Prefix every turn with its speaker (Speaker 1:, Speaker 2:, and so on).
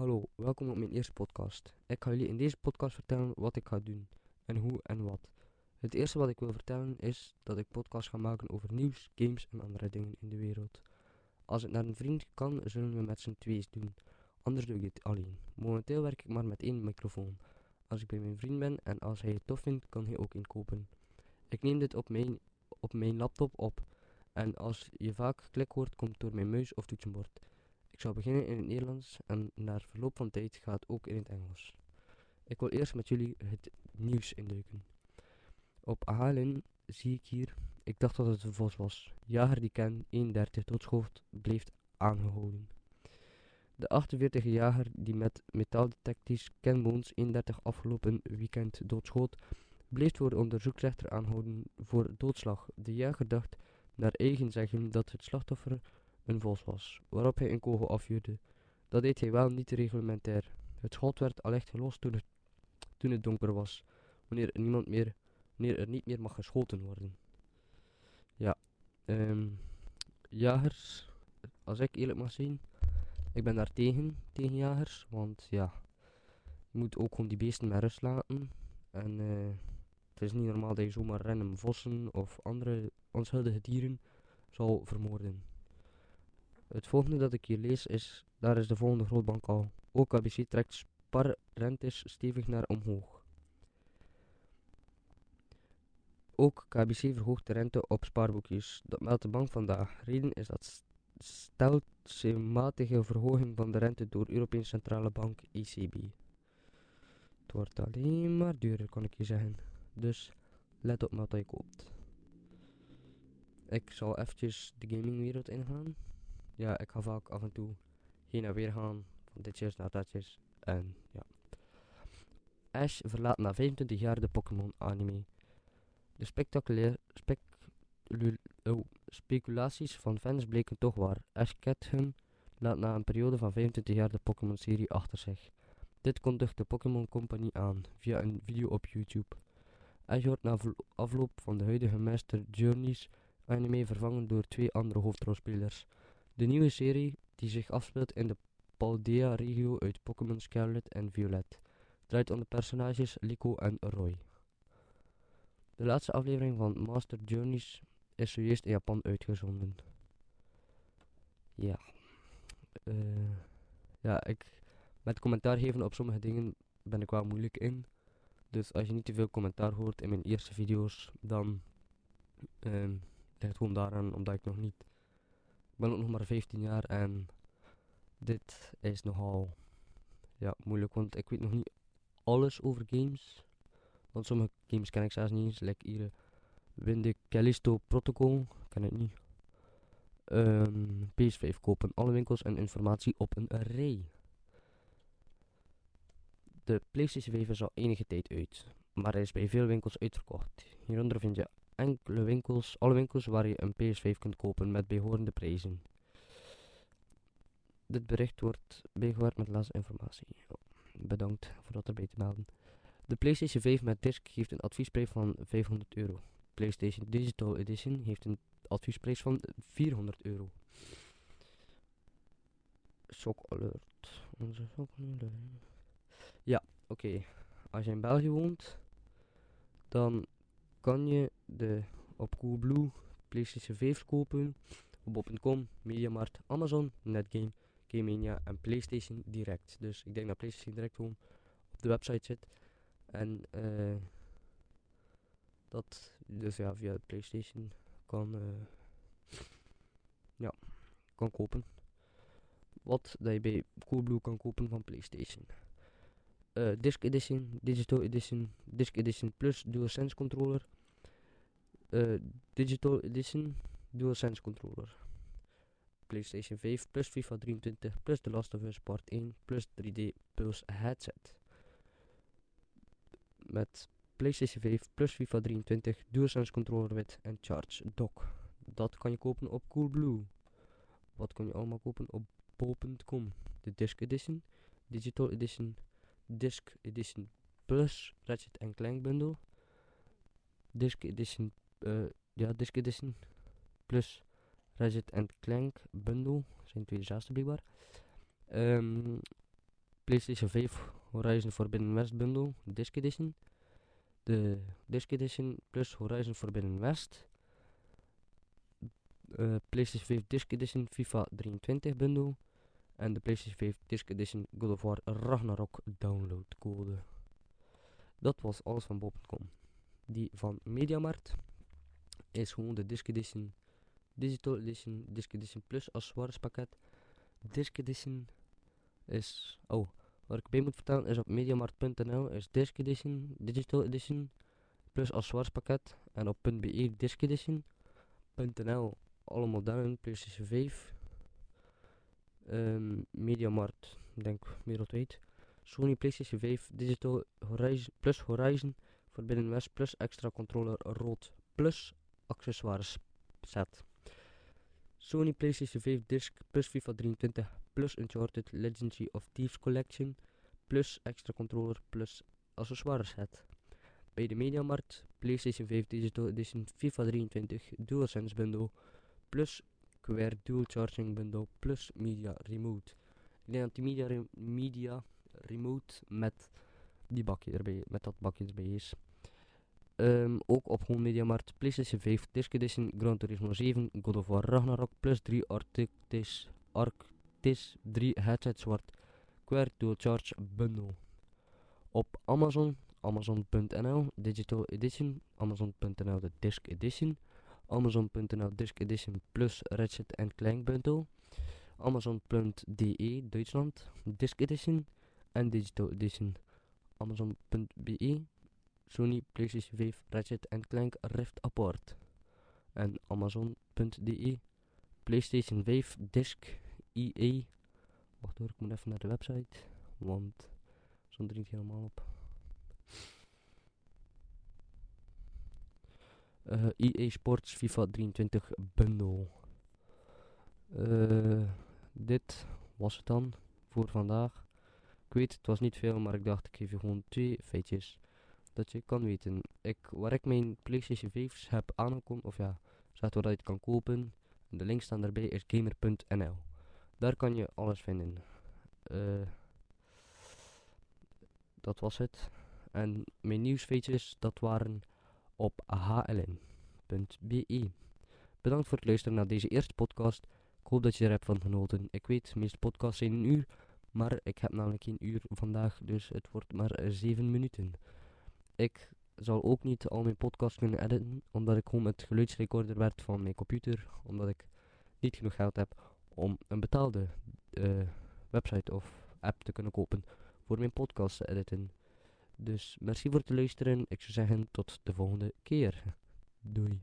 Speaker 1: Hallo, welkom op mijn eerste podcast. Ik ga jullie in deze podcast vertellen wat ik ga doen en hoe en wat. Het eerste wat ik wil vertellen is dat ik podcast ga maken over nieuws, games en andere dingen in de wereld. Als het naar een vriend kan, zullen we met z'n tweeën doen. Anders doe ik het alleen. Momenteel werk ik maar met één microfoon. Als ik bij mijn vriend ben en als hij het tof vindt, kan hij ook inkopen. Ik neem dit op mijn, op mijn laptop op. En als je vaak klik hoort, komt door mijn muis of toetsenbord. Ik zal beginnen in het Nederlands en na verloop van tijd gaat ook in het Engels. Ik wil eerst met jullie het nieuws induiken. Op Halen zie ik hier, ik dacht dat het een vos was. Jager die ken, 31 doodschoot, bleef aangehouden. De 48e jager die met metaaldetecties Ken Boons 31 afgelopen weekend doodschoot, bleef voor de onderzoeksrechter aanhouden voor doodslag. De jager dacht naar eigen zeggen dat het slachtoffer een vos was, waarop hij een kogel afvuurde. Dat deed hij wel niet reglementair. Het schot werd allicht gelost toen het, toen het donker was, wanneer er, niemand meer, wanneer er niet meer mag geschoten worden. Ja, ehm jagers, als ik eerlijk mag zijn, ik ben daar tegen, tegen jagers, want ja, je moet ook gewoon die beesten met rust laten. En eh, het is niet normaal dat je zomaar random vossen of andere onschuldige dieren zal vermoorden. Het volgende dat ik hier lees is, daar is de volgende grootbank al. Ook KBC trekt sparrentes stevig naar omhoog. Ook KBC verhoogt de rente op spaarboekjes. Dat meldt de bank vandaag. Reden is dat stelselmatige verhoging van de rente door Europese Centrale Bank ECB. Het wordt alleen maar duurder, kan ik je zeggen. Dus let op wat je koopt. Ik zal eventjes de gamingwereld ingaan. Ja, ik ga vaak af en toe heen en weer gaan. Van ditjes naar datjes. En ja. Ash verlaat na 25 jaar de Pokémon anime. De spectaculair, speculu- oh, speculaties van fans bleken toch waar. Ash Ketchum laat na een periode van 25 jaar de Pokémon-serie achter zich. Dit kondigt de Pokémon Company aan via een video op YouTube. Ash wordt na afloop van de huidige Master Journeys anime vervangen door twee andere hoofdrolspelers. De nieuwe serie, die zich afspeelt in de Paldea-regio uit Pokémon Scarlet en Violet, draait om de personages Liko en Roy. De laatste aflevering van Master Journeys is zojuist in Japan uitgezonden. Ja. Uh, ja, ik. Met commentaar geven op sommige dingen ben ik wel moeilijk in. Dus als je niet te veel commentaar hoort in mijn eerste video's, dan. Uh, ligt het gewoon daaraan omdat ik nog niet. Ben ook nog maar 15 jaar en. Dit is nogal. Ja, moeilijk, want ik weet nog niet alles over games. Want sommige games ken ik zelfs niet eens. Like hier Winde Callisto Protocol. Ken ik niet. Um, PS5 kopen alle winkels en informatie op een array. De PlayStation 5 is al enige tijd uit, maar hij is bij veel winkels uitverkocht. Hieronder vind je enkele winkels, alle winkels waar je een PS5 kunt kopen met behorende prijzen. Dit bericht wordt bijgewerkt met laatste informatie. Bedankt voor dat erbij te melden. De PlayStation 5 met disc geeft een adviesprijs van 500 euro. PlayStation Digital Edition heeft een adviesprijs van 400 euro. Shock alert. Onze shock alert. Ja, oké. Als je in België woont, dan kan je de op Coolblue PlayStation 5 kopen op bol.com, Mediamarkt, Amazon, Netgame, Gamemania en PlayStation Direct. Dus ik denk dat PlayStation Direct gewoon op de website zit. En uh, dat dus ja via PlayStation kan, uh, ja, kan kopen. Wat dat je bij Coolblue kan kopen van PlayStation. Uh, Disc Edition, Digital Edition, Disc Edition Plus DualSense controller. Digital Edition DualSense controller. PlayStation 5 plus FIFA 23 plus The Last of Us Part 1 plus 3D Pulse headset met PlayStation 5 plus FIFA 23, DualSense controller wit en Charge dock. Dat kan je kopen op Coolblue. Wat kan je allemaal kopen op bol.com? De Disc Edition, Digital Edition, Disc Edition Plus, Ratchet en Clank bundle. Disc Edition, uh, ja, Disc Edition Plus Ratchet en Clank bundle. Zijn twee dezelfde blijkbaar. Um, PlayStation 5 Horizon Forbidden West bundle, Disc Edition. De Disc Edition plus Horizon Forbidden West. Uh, PlayStation 5 Disc Edition FIFA 23 bundle. En de PlayStation 5 Disc Edition God of War Ragnarok download code. Dat was alles van Bob.com. Die van Mediamarkt is gewoon de Disc Edition, Digital Edition, Disc Edition Plus accessoirespakket. Disc Edition is, oh, wat ik bij moet vertellen is op mediamarkt.nl is Disc Edition, Digital Edition plus accessoirespakket. En op .be Disc Edition.nl alle modellen, PlayStation 5. Um, Mediamarkt, denk wereldwijd. Sony PlayStation 5 Digital Horizon plus Horizon Forbidden West plus extra controller rood plus accessoires set. Sony PlayStation 5 disc plus FIFA 23 plus Uncharted Legendary of Thieves Collection plus extra controller plus accessoires set. Bij de Mediamarkt PlayStation 5 Digital Edition FIFA 23 DualSense bundle plus Quer Dual Charging bundle plus Media Remote. Denk dat die Media, media Remote met die bakje erbij, met dat bakje erbij is. Um, ook op Home Media Markt, PlayStation 5, Disc Edition, Gran Turismo 7, God of War Ragnarok, plus 3 Arctis, Arctis 3 Headset Zwart, Quer Dual Charge Bundle. Op Amazon, Amazon.nl, Digital Edition, Amazon.nl de Disc Edition, Amazon.nl Disc Edition plus Ratchet Clank Bundle, Amazon.de Duitsland, Disc Edition en Digital Edition, Amazon.be Sony PlayStation 5 Ratchet Clank Rift Apart. En Amazon.de PlayStation 5 Disc EA. Wacht hoor, ik moet even naar de website. Want zo drinkt helemaal op. Uh, eh, EA Sports FIFA 23 bundle. Uh, dit was het dan voor vandaag. Ik weet, het was niet veel, maar ik dacht ik geef je gewoon twee feitjes dat je kan weten. Ik, waar ik mijn PlayStation 5's heb aangekomen, of ja, staat waar je het kan kopen. De link staan daarbij is gamer.nl. Daar kan je alles vinden. Uh, dat was het. En mijn nieuwsfeetjes, dat waren op hln.be. Bedankt voor het luisteren naar deze eerste podcast. Ik hoop dat je er hebt van genoten. Ik weet, de meeste podcasts zijn een uur. Maar ik heb namelijk geen uur vandaag, dus het wordt maar 7 minuten. Ik zal ook niet al mijn podcasts kunnen editen, omdat ik gewoon met geluidsrecorder werd van mijn computer, omdat ik niet genoeg geld heb om een betaalde uh, website of app te kunnen kopen voor mijn podcast te editen. Dus merci voor het luisteren. Ik zou zeggen tot de volgende keer. Doei.